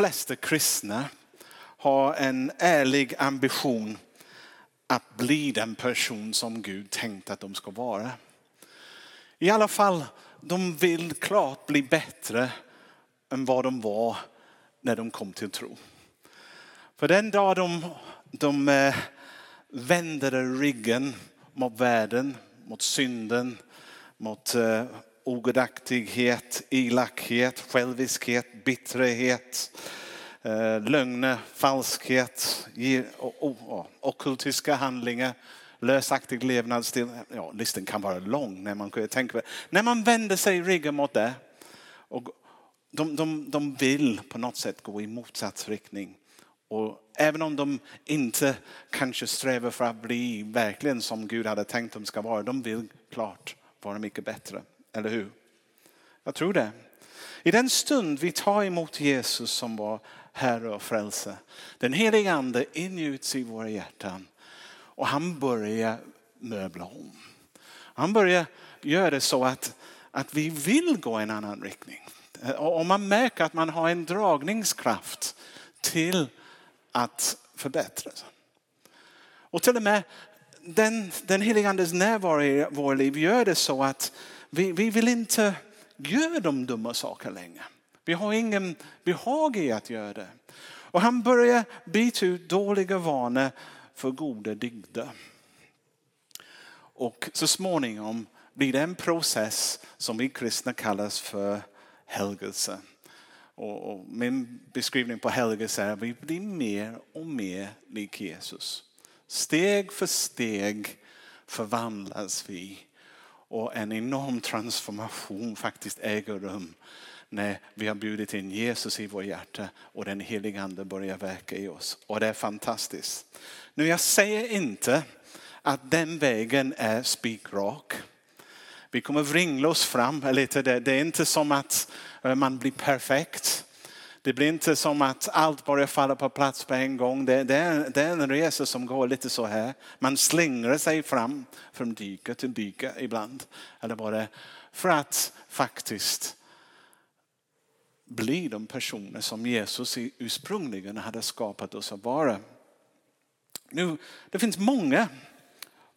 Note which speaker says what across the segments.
Speaker 1: flesta kristna har en ärlig ambition att bli den person som Gud tänkt att de ska vara. I alla fall, de vill klart bli bättre än vad de var när de kom till tro. För den dag de, de eh, vände ryggen mot världen, mot synden, mot eh, ogudaktighet, elakhet, själviskhet, bitterhet, eh, lögner, falskhet, ockultiska handlingar, lösaktig levnadsstil. Ja, listan kan vara lång när man tänker på. När man vänder sig ryggen mot det och de, de, de vill på något sätt gå i motsatt riktning. Och även om de inte kanske strävar för att bli verkligen som Gud hade tänkt de ska vara, de vill klart vara mycket bättre. Eller hur? Jag tror det. I den stund vi tar emot Jesus som var Herre och frälsare, den helige Ande ingjuts i våra hjärtan och han börjar möbla om. Han börjar göra det så att, att vi vill gå en annan riktning. Och man märker att man har en dragningskraft till att förbättra. Och till och med den, den helige Andes närvaro i våra liv gör det så att vi, vi vill inte göra de dumma saker längre. Vi har ingen behag i att göra det. Och han börjar byta ut dåliga vanor för goda dygder. Och så småningom blir det en process som vi kristna kallas för helgelse. Och, och min beskrivning på helgelse är att vi blir mer och mer lik Jesus. Steg för steg förvandlas vi och en enorm transformation faktiskt äger rum när vi har bjudit in Jesus i vårt hjärta och den helige ande börjar verka i oss. Och det är fantastiskt. Nu jag säger inte att den vägen är spikrak. Vi kommer vringla oss fram lite. Det är inte som att eh, man blir perfekt. Det blir inte som att allt bara faller på plats på en gång. Det, det, är, det är en resa som går lite så här. Man slingrar sig fram från dyka till dyka ibland. Eller bara för att faktiskt bli de personer som Jesus ursprungligen hade skapat oss att vara. Nu, det finns många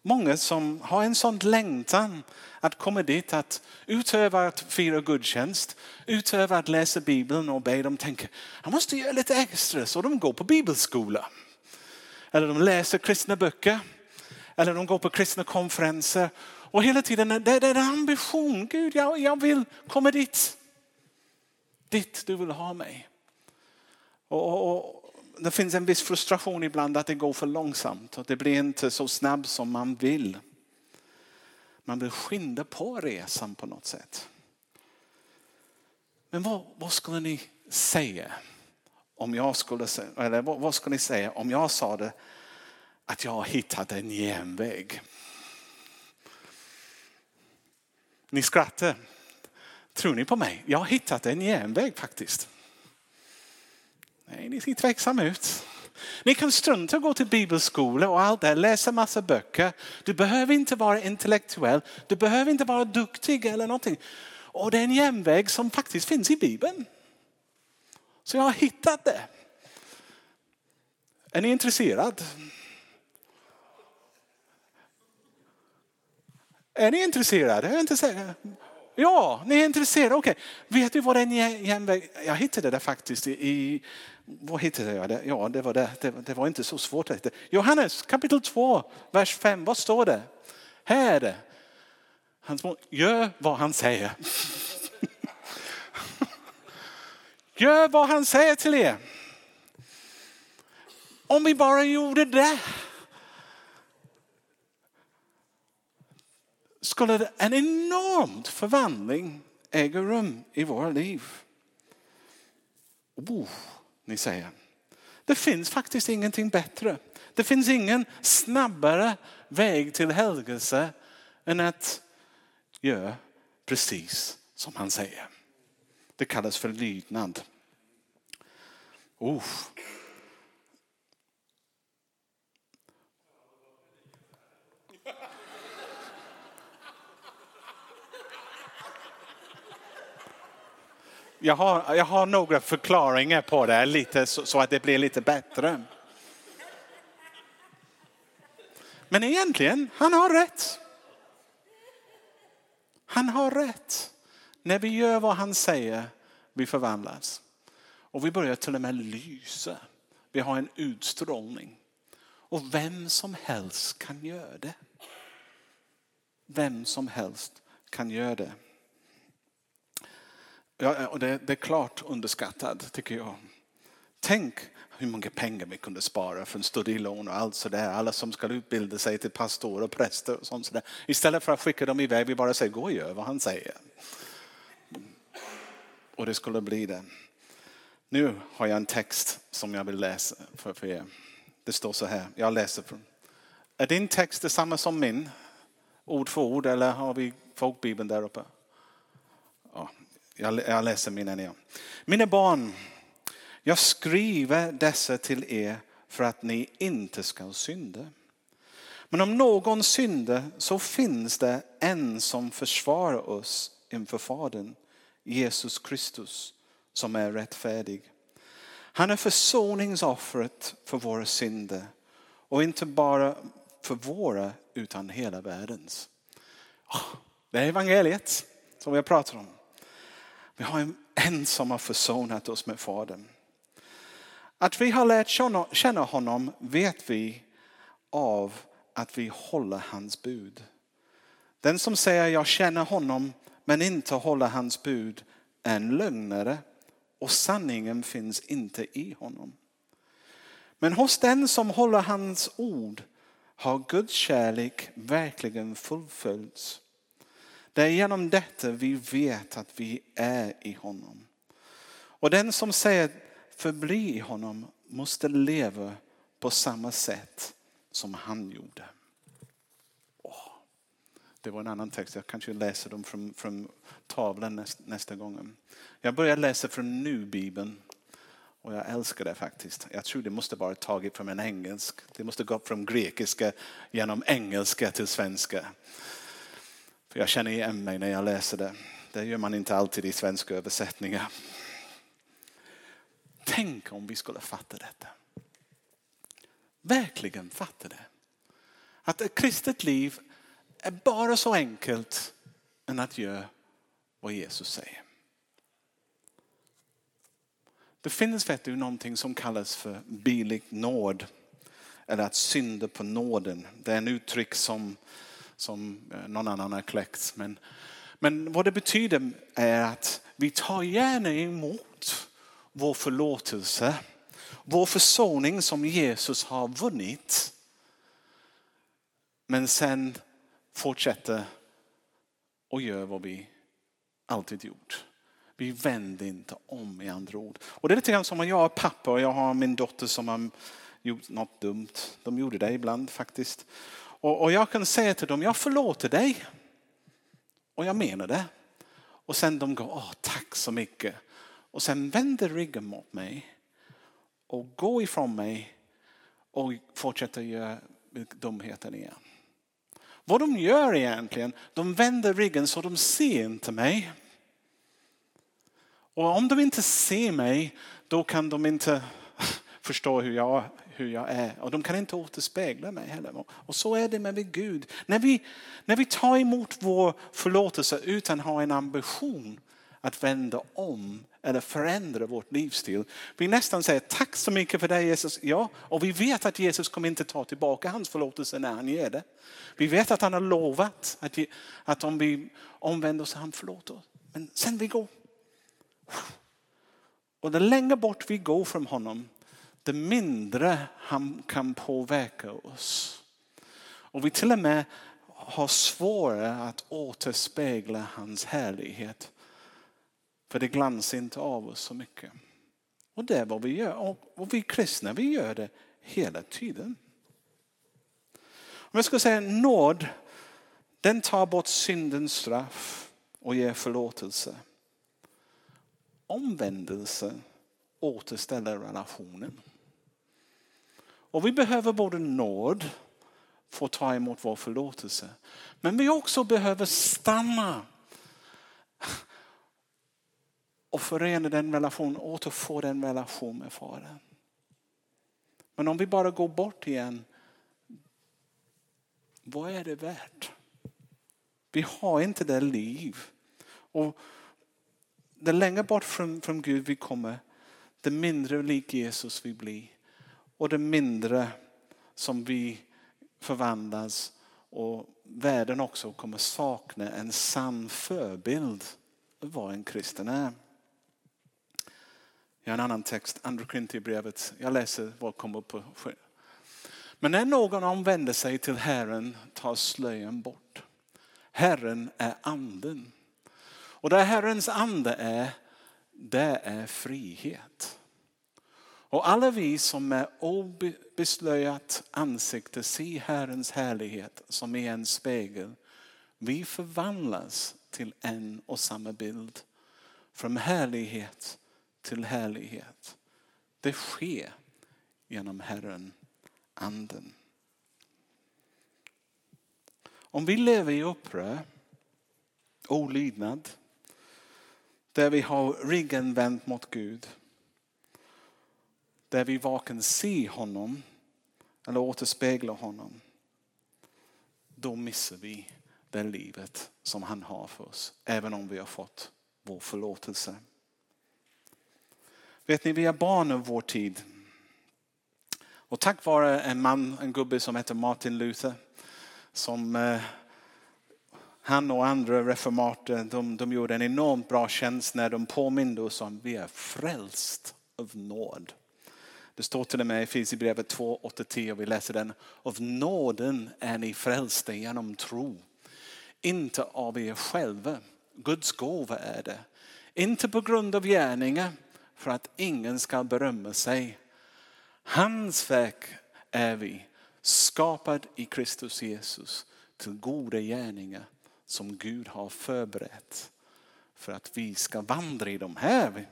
Speaker 1: Många som har en sån längtan att komma dit, att utöva att fira gudstjänst, utöva att läsa Bibeln och be, de tänker jag måste göra lite extra så de går på bibelskola. Eller de läser kristna böcker. Eller de går på kristna konferenser. Och hela tiden det är en ambition. Gud, jag, jag vill komma dit. Dit du vill ha mig. Och, och, det finns en viss frustration ibland att det går för långsamt och det blir inte så snabbt som man vill. Man vill skynda på resan på något sätt. Men vad, vad skulle ni säga om jag skulle eller vad, vad skulle ni säga om jag sa det att jag har hittat en genväg? Ni skrattar. Tror ni på mig? Jag har hittat en genväg faktiskt. Nej, ni ser tveksamma ut. Ni kan strunta gå till bibelskola och allt det, läsa massa böcker. Du behöver inte vara intellektuell, du behöver inte vara duktig eller någonting. Och det är en järnväg som faktiskt finns i Bibeln. Så jag har hittat det. Är ni intresserad? Är ni intresserade? Är intresserade? Ja, ni är intresserade. Okej. Okay. Vet du vad den genväg... Jag hittade det faktiskt i... Vad hittade jag det? Ja, det var, det. Det, det var inte så svårt. att hitta. Johannes kapitel 2, vers 5. Vad står det? Här är det. Han gör vad han säger. Gör vad han säger till er. Om vi bara gjorde det skulle en enorm förvandling äga rum i våra liv. Oh, ni säger. Det finns faktiskt ingenting bättre. Det finns ingen snabbare väg till helgelse än att göra precis som han säger. Det kallas för lydnad. Oh. Jag har, jag har några förklaringar på det lite, så, så att det blir lite bättre. Men egentligen, han har rätt. Han har rätt. När vi gör vad han säger, vi förvandlas. Och vi börjar till och med lysa. Vi har en utstrålning. Och vem som helst kan göra det. Vem som helst kan göra det. Ja, och det, det är klart underskattat tycker jag. Tänk hur många pengar vi kunde spara för en studielån och allt sådär. Alla som ska utbilda sig till pastorer och präster och sånt sådär. Istället för att skicka dem iväg, vi bara säger gå och gör vad han säger. Och det skulle bli det. Nu har jag en text som jag vill läsa för, för er. Det står så här, jag läser från. Är din text detsamma som min? Ord för ord eller har vi folkbibeln där uppe? Jag läser mina, igen. Mina barn, jag skriver dessa till er för att ni inte ska synda. Men om någon synder så finns det en som försvarar oss inför Fadern, Jesus Kristus, som är rättfärdig. Han är försoningsoffret för våra synder och inte bara för våra utan hela världens. Ah, det är evangeliet som jag pratar om. Vi har en som har försonat oss med Fadern. Att vi har lärt känna honom vet vi av att vi håller hans bud. Den som säger jag känner honom men inte håller hans bud är en lögnare och sanningen finns inte i honom. Men hos den som håller hans ord har Guds kärlek verkligen fullföljts. Det är genom detta vi vet att vi är i honom. Och den som säger förbli i honom måste leva på samma sätt som han gjorde. Oh, det var en annan text, jag kanske läser dem från, från tavlan nästa, nästa gång. Jag börjar läsa från Nu-bibeln och jag älskar det faktiskt. Jag tror det måste vara taget från en engelsk. Det måste gå från grekiska genom engelska till svenska. För jag känner igen mig när jag läser det. Det gör man inte alltid i svenska översättningar. Tänk om vi skulle fatta detta. Verkligen fatta det. Att ett kristet liv är bara så enkelt än att göra vad Jesus säger. Det finns vet du, någonting som kallas för bilig nåd. Eller att synda på nåden. Det är en uttryck som, som eh, någon annan har kläckt. Men, men vad det betyder är att vi tar gärna emot vår förlåtelse, vår försoning som Jesus har vunnit. Men sen fortsätter och gör vad vi alltid gjort. Vi vänder inte om i andra ord. Och det är lite grann som om jag är pappa och jag har min dotter som har gjort något dumt. De gjorde det ibland faktiskt. Och, och jag kan säga till dem, jag förlåter dig. Och jag menar det. Och sen de går, åh tack så mycket. Och sen vänder ryggen mot mig och går ifrån mig och fortsätter göra dumheten igen. Vad de gör egentligen, de vänder ryggen så de ser inte mig. Och om de inte ser mig, då kan de inte förstå hur jag, hur jag är. Och de kan inte återspegla mig heller. Och så är det med Gud. När vi, när vi tar emot vår förlåtelse utan att ha en ambition att vända om eller förändra vårt livsstil. Vi nästan säger tack så mycket för det Jesus. Ja, och vi vet att Jesus kommer inte ta tillbaka hans förlåtelse när han ger det. Vi vet att han har lovat att, att om vi omvänder oss han förlåter oss. Men sen vi går. Och det längre bort vi går från honom, det mindre han kan påverka oss. Och vi till och med har svårare att återspegla hans härlighet för det glansar inte av oss så mycket. Och det är vad vi gör. Och vi kristna, vi gör det hela tiden. Om jag ska säga nåd, den tar bort syndens straff och ger förlåtelse. Omvändelse återställer relationen. Och vi behöver både nåd för att ta emot vår förlåtelse. Men vi också behöver stanna och förena den relationen, återfå den relation med Fadern. Men om vi bara går bort igen, vad är det värt? Vi har inte det liv. Och det längre bort från, från Gud vi kommer, det mindre lik Jesus vi blir. Och det mindre som vi förvandlas och världen också kommer sakna en sann förebild av vad en kristen är. Jag har en annan text, Andra Korinthierbrevet. Jag läser vad kommer upp på Men när någon omvänder sig till Herren tar slöjan bort. Herren är anden. Och där Herrens ande är, det är frihet. Och alla vi som med obeslöjat ansikte ser Herrens härlighet som i en spegel, vi förvandlas till en och samma bild. Från härlighet till härlighet. Det sker genom Herren, anden. Om vi lever i upprör, olydnad, där vi har ryggen vänd mot Gud, där vi varken ser honom eller återspeglar honom, då missar vi det livet som han har för oss, även om vi har fått vår förlåtelse. Vet ni, vi är barn av vår tid. Och tack vare en man, en gubbe som heter Martin Luther, som eh, han och andra reformater, de, de gjorde en enormt bra tjänst när de påminde oss om att vi är frälst av nåd. Det står till och med i Efesierbrevet 2, 8-10 och vi läser den. Av nåden är ni frälsta genom tro. Inte av er själva. Guds gåva är det. Inte på grund av gärningar för att ingen ska berömma sig. Hans verk är vi, skapad i Kristus Jesus till goda gärningar som Gud har förberett för att vi ska vandra i dem här.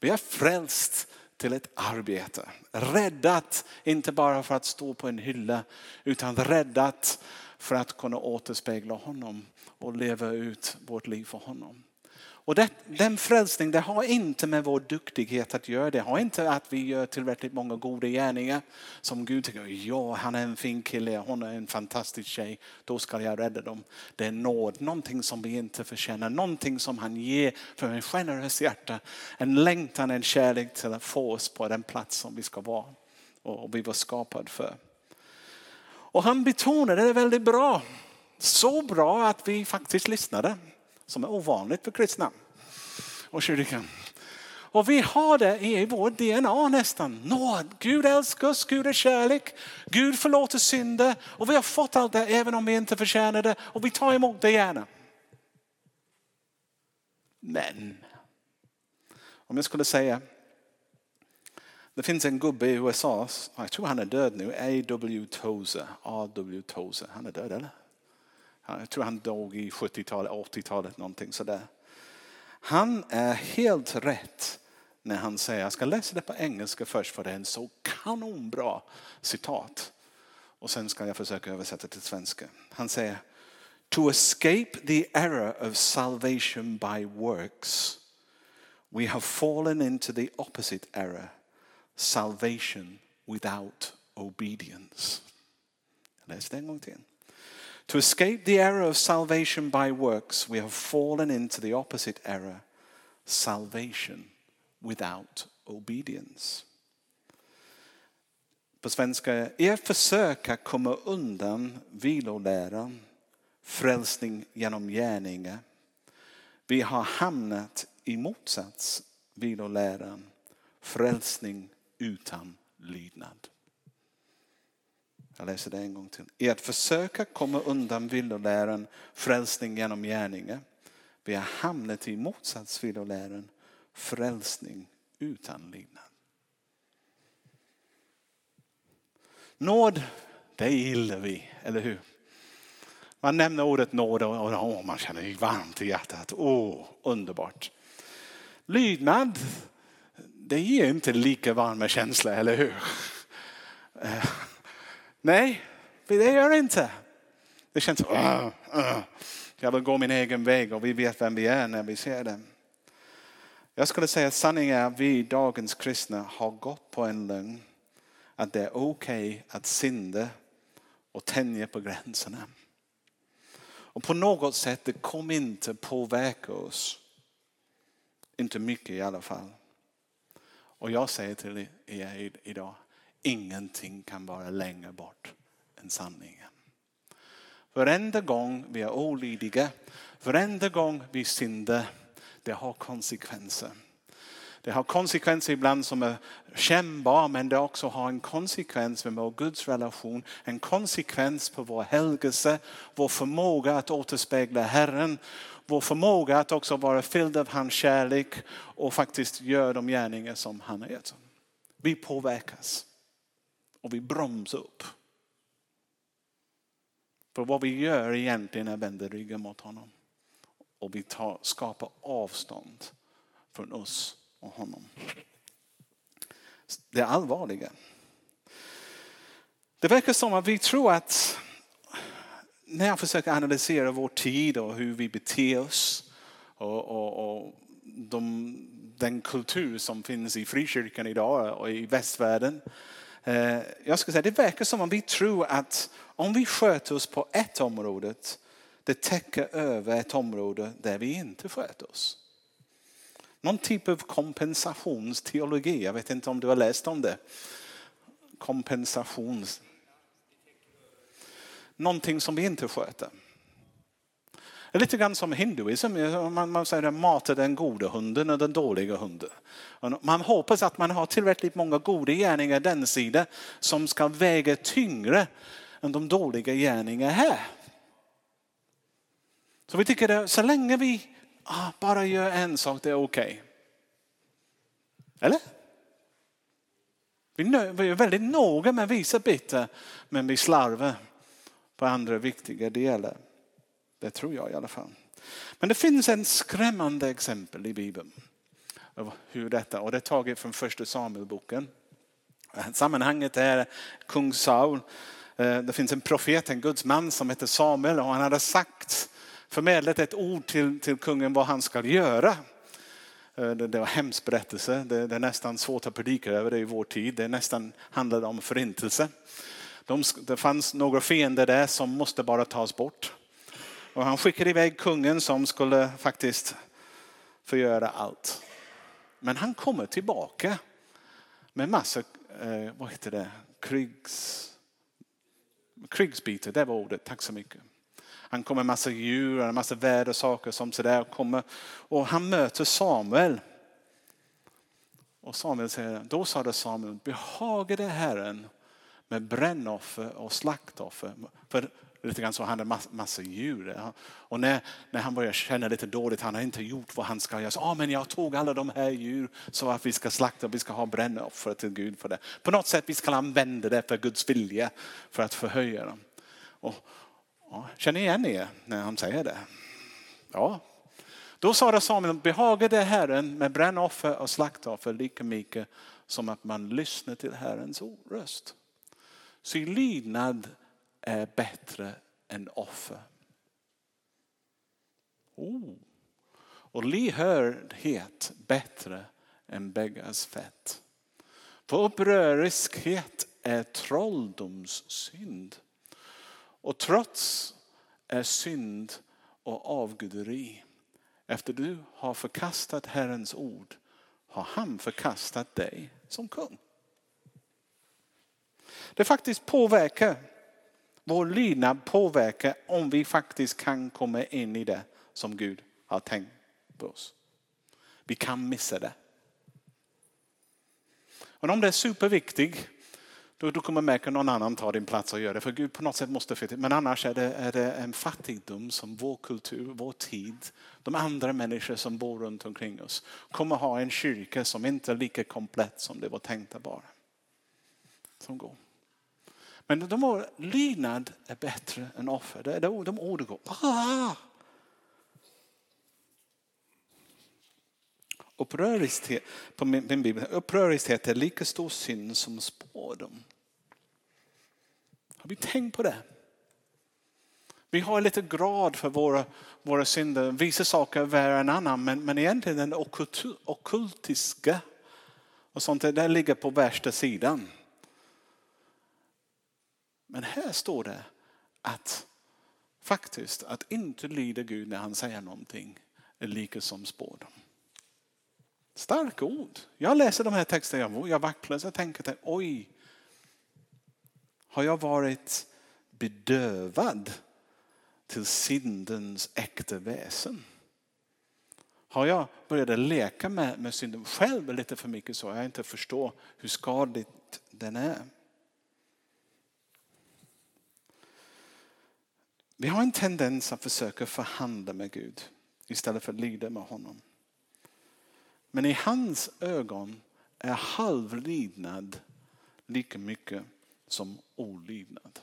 Speaker 1: Vi är frälst till ett arbete. Räddat, inte bara för att stå på en hylla, utan räddat för att kunna återspegla honom och leva ut vårt liv för honom. Och det, den frälsning det har inte med vår duktighet att göra. Det har inte att vi gör tillräckligt många goda gärningar som Gud tycker, ja han är en fin kille, hon är en fantastisk tjej, då ska jag rädda dem. Det är nåd, någonting som vi inte förtjänar, någonting som han ger för en generös hjärta. En längtan, en kärlek till att få oss på den plats som vi ska vara och vi var skapade för. Och han betonade det väldigt bra. Så bra att vi faktiskt lyssnade som är ovanligt för kristna och kyrkan. Och vi har det i vår DNA nästan. Nåd, Gud älskar oss, Gud är kärlek, Gud förlåter synder och vi har fått allt det även om vi inte förtjänar det och vi tar emot det gärna. Men om jag skulle säga, det finns en gubbe i USA, jag tror han är död nu, A.W. Tozer. A.W. Tozer, han är död eller? Jag tror han dog i 70-talet, 80-talet någonting sådär. Han är helt rätt när han säger, jag ska läsa det på engelska först för det är en så kanonbra citat. Och sen ska jag försöka översätta till svenska. Han säger, to escape the error of salvation by works we have fallen into the opposite error, salvation without obedience. Läs det en gång till. To escape the error of salvation by works, we have fallen into the opposite error salvation without obedience. På svenska, er försök att komma undan viloläran, frälsning genom gärningar. Vi har hamnat i motsats viloläran, frälsning utan lydnad. Jag läser det en gång till. I att försöka komma undan villoläran, frälsning genom gärningar. Vi har hamnat i motsats villoläran, frälsning utan lydnad. Nåd, det gillar vi, eller hur? Man nämner ordet nåd och, och man känner det varmt i hjärtat. Åh, underbart. Lydnad, det ger inte lika varma känslor, eller hur? Eh, Nej, det gör det inte. Det känns, uh, uh. jag vill gå min egen väg och vi vet vem vi är när vi ser det. Jag skulle säga att sanningen är att vi dagens kristna har gått på en lögn. Att det är okej okay att synda och tänja på gränserna. Och på något sätt, det kommer inte påverka oss. Inte mycket i alla fall. Och jag säger till er idag, ingenting kan vara längre bort än sanningen. Varenda gång vi är olydiga, varenda gång vi syndar, det har konsekvenser. Det har konsekvenser ibland som är kännbara men det också har en konsekvens med vår Guds relation. En konsekvens på vår helgelse, vår förmåga att återspegla Herren. Vår förmåga att också vara fylld av hans kärlek och faktiskt göra de gärningar som han har gett. Vi påverkas och vi bromsar upp. För vad vi gör egentligen är att vända ryggen mot honom. Och vi tar, skapar avstånd från oss och honom. Det är allvarliga. Det verkar som att vi tror att när jag försöker analysera vår tid och hur vi beter oss och, och, och de, den kultur som finns i frikyrkan idag och i västvärlden. Eh, jag ska säga det verkar som om vi tror att om vi sköter oss på ett område, det täcker över ett område där vi inte sköter oss. Någon typ av kompensationsteologi. Jag vet inte om du har läst om det. Kompensations... Någonting som vi inte sköter. Lite grann som hinduism. Man, man säger att mata den goda hunden och den dåliga hunden. Man hoppas att man har tillräckligt många goda gärningar den sidan som ska väga tyngre än de dåliga gärningarna här. Så vi tycker att så länge vi ah, bara gör en sak, det är okej. Okay. Eller? Vi är väldigt noga med vissa bitar, men vi slarvar på andra viktiga delar. Det tror jag i alla fall. Men det finns en skrämmande exempel i Bibeln. Av hur detta, och det är taget från första Samuelboken. Sammanhanget är kung Saul. Eh, det finns en profet, en Guds man som heter Samuel och han hade sagt förmedlat ett ord till, till kungen vad han ska göra. Eh, det, det var hemsk berättelse. Det, det, är nästan svårt att predika över det i vår tid. Det nästan handlade om förintelse. De, det fanns några fiender där som måste bara tas bort. Och han skickade iväg kungen som skulle faktiskt förgöra allt. Men han kommer tillbaka med massa, eh, vad heter det, krigs, krigsbitar, det var ordet, tack så mycket. Han kommer med massa djur, en massa väder, saker som sådär. Kommer, och han möter Samuel. Och Samuel säger, då sa det Samuel, behagade Herren med brännoffer och slaktoffer. För lite grann så han hade massa djur. Och när, när han börjar känna lite dåligt, han har inte gjort vad han ska göra. Så, ah, men jag tog alla de här djur så att vi ska slakta, vi ska ha brännoffer till Gud för det. På något sätt vi ska använda det för Guds vilja för att förhöja dem. Och, Ja, känner igen er när han säger det? Ja. Då sa Samuel, behagade Herren med brännoffer och slaktoffer lika mycket som att man lyssnar till Herrens röst. Så i lydnad är bättre än offer. Oh. Och lyhördhet bättre än bägars fett. För uppröriskhet är trolldomssynd. Och trots är synd och avguderi. Efter du har förkastat Herrens ord har han förkastat dig som kung. Det faktiskt påverkar, vår lydnad påverkar om vi faktiskt kan komma in i det som Gud har tänkt på oss. Vi kan missa det. Och om det är superviktigt då, du kommer märka någon annan ta din plats och gör det. För Gud på något sätt måste fitta. Men annars är det, är det en fattigdom som vår kultur, vår tid, de andra människor som bor runt omkring oss kommer ha en kyrka som inte är lika komplett som det var tänkt att vara. Som går. Men de var, lydnad är bättre än offer. De, de orden går. Ah! På min, min bibel, upprörishet är lika stor synd som spådom. Har vi tänkt på det? Vi har lite grad för våra, våra synder. Vissa saker är värre än andra. men, men egentligen den okultiska och sånt där ligger på värsta sidan. Men här står det att faktiskt att inte lyda Gud när han säger någonting är lika som spådom. Starka ord. Jag läser de här texterna, jag vacklar och tänker, oj, har jag varit bedövad till syndens äkta väsen? Har jag börjat leka med, med synden själv lite för mycket så jag inte förstår hur skadligt den är? Vi har en tendens att försöka förhandla med Gud istället för att lida med honom. Men i hans ögon är halvlydnad lika mycket som olydnad.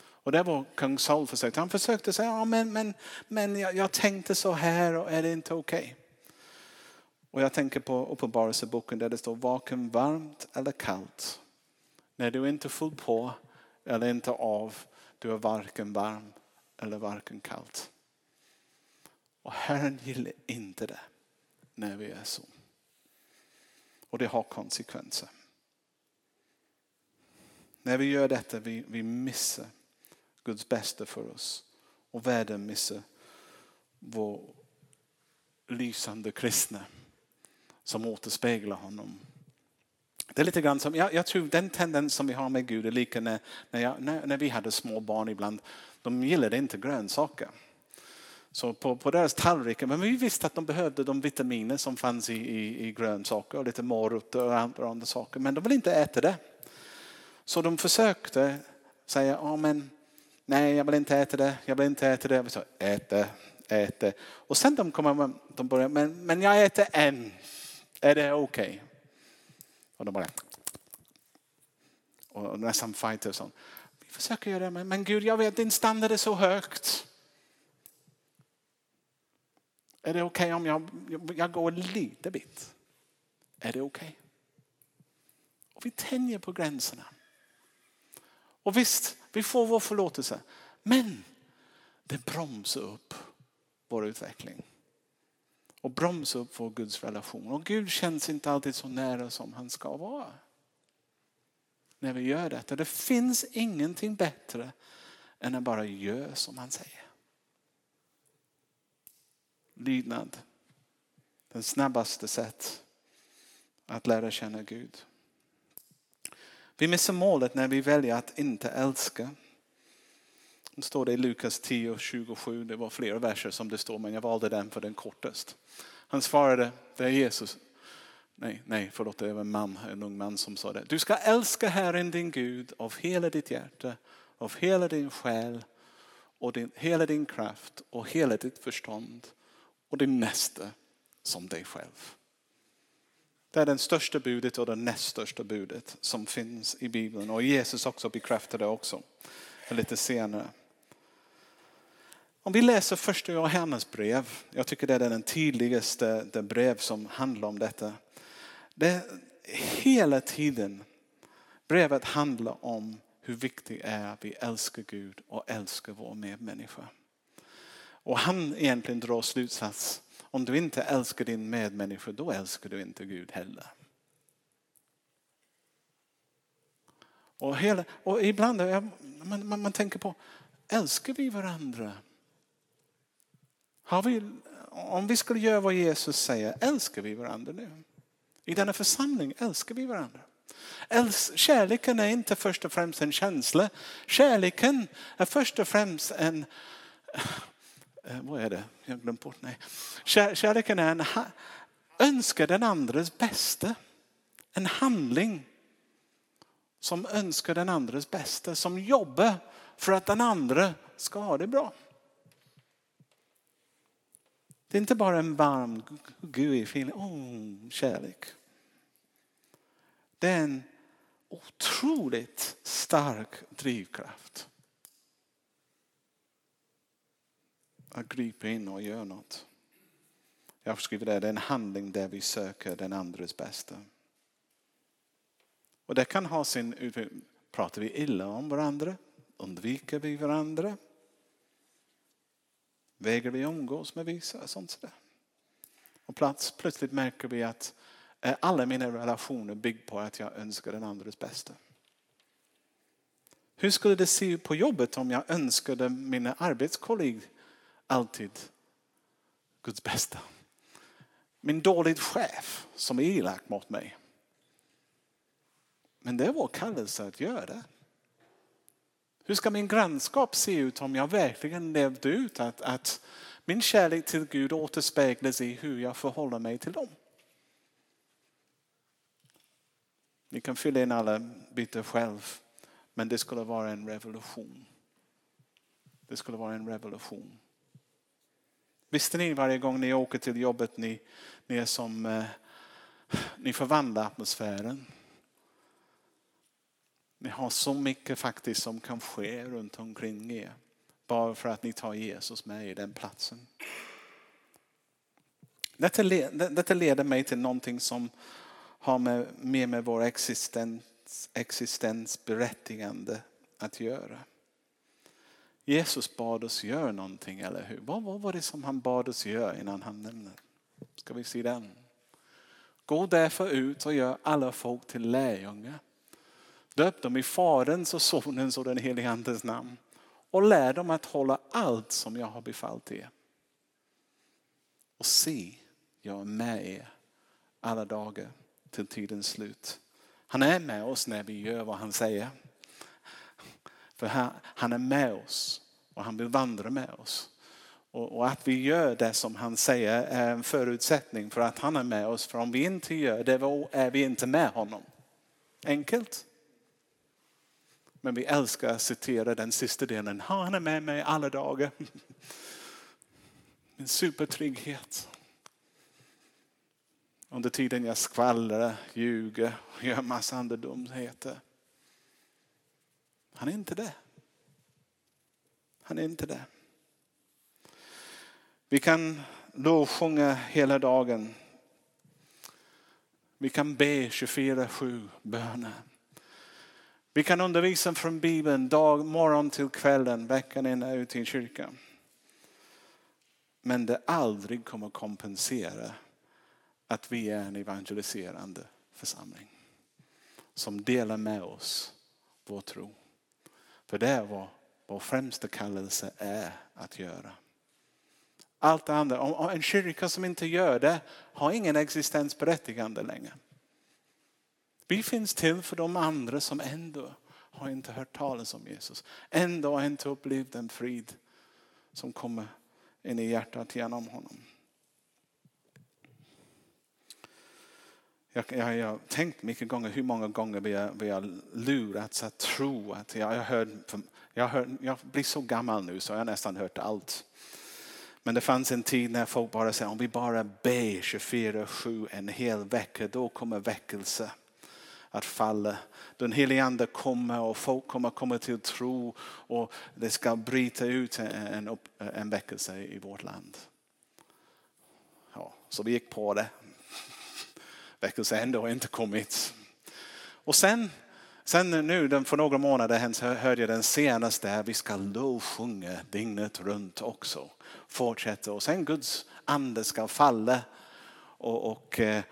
Speaker 1: Och det var kung Saul försökte. Han försökte säga, ja, men, men, men jag, jag tänkte så här och är det inte okej? Okay? Och jag tänker på Uppenbarelseboken där det står varken varmt eller kallt. När du inte full på eller inte av, du är varken varm eller varken kallt. Och Herren gillar inte det när vi är så. Och det har konsekvenser. När vi gör detta vi, vi missar Guds bästa för oss. Och världen missar vår lysande kristna som återspeglar honom. Det är lite grann som, jag, jag tror den tendens som vi har med Gud är lika när, när, jag, när, när vi hade små barn ibland. De gillade inte grönsaker. Så på, på deras tallrikar, men vi visste att de behövde de vitaminer som fanns i, i, i grönsaker och lite morötter och andra saker. Men de ville inte äta det. Så de försökte säga, men, nej jag vill inte äta det, jag vill inte äta det. Vi sa, ät det, ät det. Och sen de kommer, de börjar, men, men jag äter en. Är det okej? Okay? Och de bara, och nästan fighter och sånt. Vi försöker göra det, men, men Gud jag vet din standard är så högt. Är det okej okay om jag, jag går lite bit? Är det okej? Okay? Och vi tänjer på gränserna. Och visst, vi får vår förlåtelse. Men det bromsar upp vår utveckling. Och bromsar upp vår Guds relation. Och Gud känns inte alltid så nära som han ska vara. När vi gör detta. Det finns ingenting bättre än att bara göra som han säger. Lydnad. Den snabbaste sätt att lära känna Gud. Vi missar målet när vi väljer att inte älska. Det står det i Lukas 10 27. Det var flera verser som det står men jag valde den för den kortast. Han svarade, det är Jesus. Nej, nej, förlåt, det var en man, en ung man som sa det. Du ska älska Herren din Gud av hela ditt hjärta, av hela din själ och din, hela din kraft och hela ditt förstånd och din nästa som dig själv. Det är det största budet och det näst största budet som finns i Bibeln. Och Jesus också bekräftar det också lite senare. Om vi läser första Johannes brev, jag tycker det är den tydligaste brev som handlar om detta. Det hela tiden, brevet handlar om hur viktigt det är att vi älskar Gud och älskar vår medmänniska. Och han egentligen drar slutsats om du inte älskar din medmänniska, då älskar du inte Gud heller. Och, hela, och ibland man, man, man tänker på, älskar vi varandra? Har vi, om vi skulle göra vad Jesus säger, älskar vi varandra nu? I denna församling älskar vi varandra. Kärleken är inte först och främst en känsla. Kärleken är först och främst en eh, eh, vad är det? Jag har glömt bort. Nej. Kärleken är en önskar den andres bästa. En handling som önskar den andres bästa. Som jobbar för att den andra ska ha det bra. Det är inte bara en varm, gooey feeling, oh, kärlek. Det är en otroligt stark drivkraft. att gripa in och göra något. Jag skriver det, det är en handling där vi söker den andres bästa. Och det kan ha sin Pratar vi illa om varandra? Undviker vi varandra? Vägrar vi umgås med vissa? Sånt sådär. Och plats, plötsligt märker vi att Eh, alla mina relationer bygger på att jag önskar den andres bästa. Hur skulle det se ut på jobbet om jag önskade mina arbetskollegor alltid Guds bästa? Min dåliga chef som är elak mot mig. Men det är vår kallelse att göra det. Hur ska min grannskap se ut om jag verkligen levde ut att, att min kärlek till Gud återspeglas i hur jag förhåller mig till dem? Ni kan fylla in alla bitar själv. Men det skulle vara en revolution. Det skulle vara en revolution. Visste ni varje gång ni åker till jobbet ni, ni är som eh, ni förvandlar atmosfären. Ni har så mycket faktiskt som kan ske runt omkring er. Bara för att ni tar Jesus med i den platsen. Detta, detta leder mig till någonting som har med, mer med vår existens, existensberättigande att göra. Jesus bad oss göra någonting, eller hur? Vad, vad var det som han bad oss göra innan han lämnade? Ska vi se den? Gå därför ut och gör alla folk till lärjungar. Döp dem i Faderns och Sonens och den helige Andes namn. Och lär dem att hålla allt som jag har befallt er. Och se, jag är med er alla dagar till tidens slut. Han är med oss när vi gör vad han säger. För han är med oss och han vill vandra med oss. Och att vi gör det som han säger är en förutsättning för att han är med oss. För om vi inte gör det är vi inte med honom. Enkelt. Men vi älskar att citera den sista delen. Han är med mig alla dagar. En supertrygghet. Under tiden jag skvallrar, ljuger och gör massa andra dumheter. Han är inte det. Han är inte det. Vi kan lovsjunga hela dagen. Vi kan be 24-7 böner. Vi kan undervisa från Bibeln dag, morgon till kvällen, veckan in och ut i kyrkan. Men det aldrig kommer kompensera att vi är en evangeliserande församling. Som delar med oss vår tro. För det är vad vår främsta kallelse är att göra. Allt det andra, om en kyrka som inte gör det har ingen existensberättigande längre. Vi finns till för de andra som ändå har inte hört talas om Jesus. Ändå har inte upplevt den frid som kommer in i hjärtat genom honom. Jag, jag, jag har tänkt mycket gånger hur många gånger vi har, vi har lurats att tro att jag, jag, hör, jag, hör, jag blir så gammal nu så jag har nästan hört allt. Men det fanns en tid när folk bara sa om vi bara ber 24-7 en hel vecka då kommer väckelse att falla. Den helige ande kommer och folk kommer komma till tro och det ska bryta ut en, en väckelse i vårt land. Ja, så vi gick på det. Väckelse ändå har inte kommit. Och sen, sen nu för några månader sedan hörde jag den senaste, vi ska lovsjunga dygnet runt också. Fortsätta och sen Guds ande ska falla och, och eh,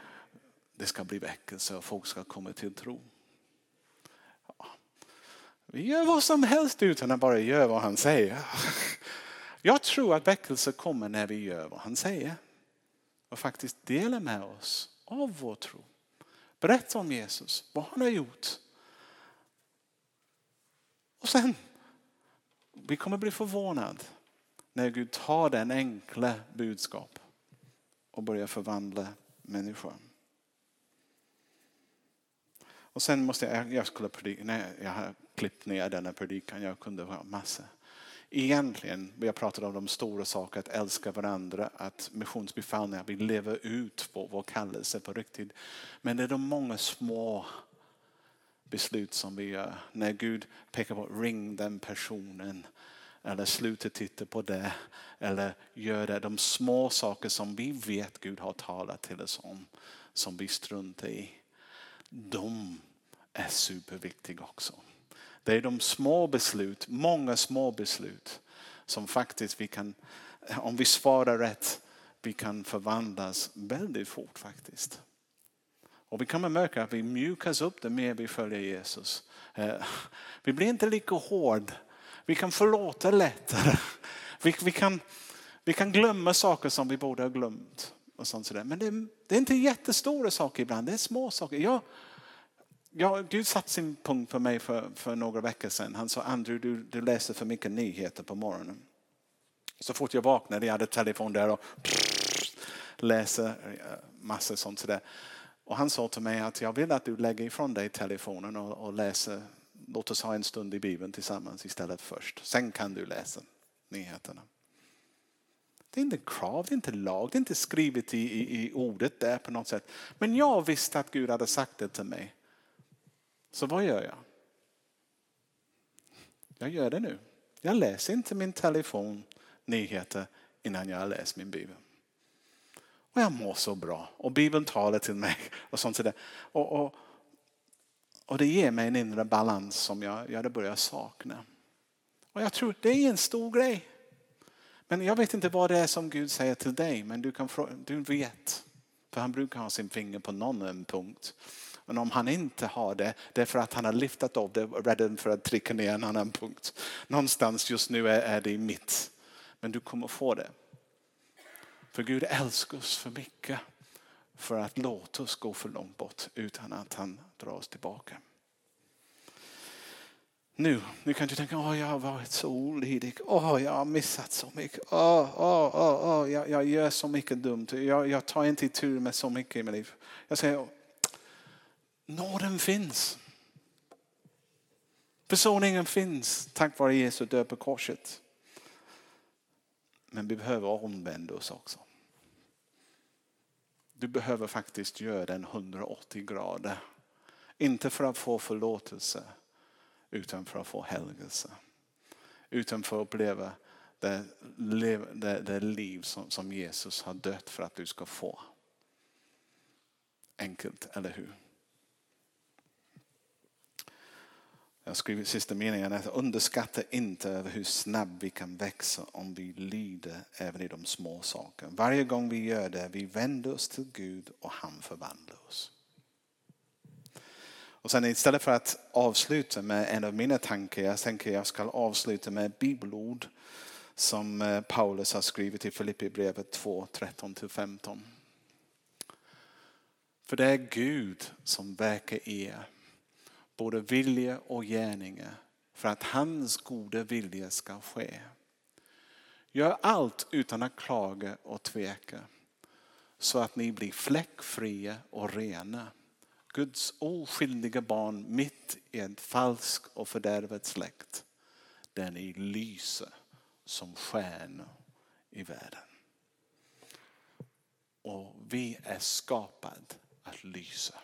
Speaker 1: det ska bli väckelse och folk ska komma till tro. Ja. Vi gör vad som helst utan att bara göra vad han säger. Jag tror att väckelse kommer när vi gör vad han säger. Och faktiskt delar med oss av vår tro. Berätta om Jesus, vad han har gjort. Och sen, vi kommer bli förvånade när Gud tar den enkla budskap och börjar förvandla människan. Och sen måste jag, jag skulle predika, nej, jag har klippt ner denna predikan, jag kunde ha massa. Egentligen, vi har pratat om de stora sakerna, att älska varandra, att missionsbefallningar, vi lever ut vår, vår kallelse på riktigt. Men det är de många små beslut som vi gör. När Gud pekar på ring den personen eller sluta titta på det eller gör det. De små saker som vi vet Gud har talat till oss om som vi struntar i de är superviktiga också. Det är de små beslut, många små beslut som faktiskt vi kan om vi svarar rätt, vi kan förvandlas väldigt fort faktiskt. Och vi kommer märka att vi mjukas upp det mer vi följer Jesus. Eh, vi blir inte lika hård. Vi kan förlåta lättare. Vi, vi, kan, vi kan glömma saker som vi borde ha glömt. Och sånt sådär. Men det är, det är inte jättestora saker ibland, det är små saker. Jag, Ja, Gud satte sin punkt för mig för, för några veckor sedan. Han sa, Andrew du, du läser för mycket nyheter på morgonen. Så fort jag vaknade, jag hade telefon där och läser eh, massor sånt sådär. Och han sa till mig att jag vill att du lägger ifrån dig telefonen och, och läser, låt oss ha en stund i Bibeln tillsammans istället först. Sen kan du läsa nyheterna. Det är inte krav, det är inte lag, det är inte skrivet i, i, i ordet där på något sätt. Men jag visste att Gud hade sagt det till mig. Så vad gör jag? Jag gör det nu. Jag läser inte min telefon nyheter innan jag har läst min bibel. Och jag mår så bra. Och Bibeln talar till mig. Och sånt där. Och, och, och det ger mig en inre balans som jag, jag börjar sakna. Och jag tror det är en stor grej. Men jag vet inte vad det är som Gud säger till dig. Men du, kan, du vet. För han brukar ha sin finger på någon punkt. Men om han inte har det, det är för att han har lyftat av det och rädd för att trycka ner en annan punkt. Någonstans just nu är, är det i mitt. Men du kommer få det. För Gud älskar oss för mycket för att låta oss gå för långt bort utan att han drar oss tillbaka. Nu, nu kan du tänka, åh jag har varit så olydig, åh jag har missat så mycket, åh, åh, åh, åh jag, jag gör så mycket dumt, jag, jag tar inte tur med så mycket i mitt liv. Jag säger, nåden finns. Försoningen finns tack vare Jesu död på korset. Men vi behöver omvända oss också. Du behöver faktiskt göra den 180 grader. Inte för att få förlåtelse utan för att få helgelse. Utan för att uppleva det, det, det liv som, som Jesus har dött för att du ska få. Enkelt, eller hur? Jag skriver sista meningen att underskatta inte över hur snabbt vi kan växa om vi lyder även i de små sakerna. Varje gång vi gör det, vi vänder oss till Gud och han förvandlar oss. Och sen istället för att avsluta med en av mina tankar, jag tänker jag ska avsluta med ett bibelord som eh, Paulus har skrivit i Filipperbrevet 2, 13-15. För det är Gud som verkar i er både vilja och gärningar för att hans goda vilja ska ske. Gör allt utan att klaga och tveka så att ni blir fläckfria och rena. Guds oskyldiga barn mitt i en falsk och fördärvad släkt där ni lyser som stjärnor i världen. Och vi är skapade att lysa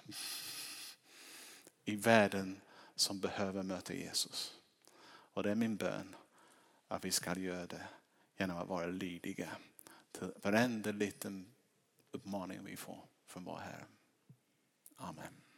Speaker 1: i världen som behöver möta Jesus. Och det är min bön att vi ska göra det genom att vara lydiga till varenda liten uppmaning vi får från vår Herre. Amen.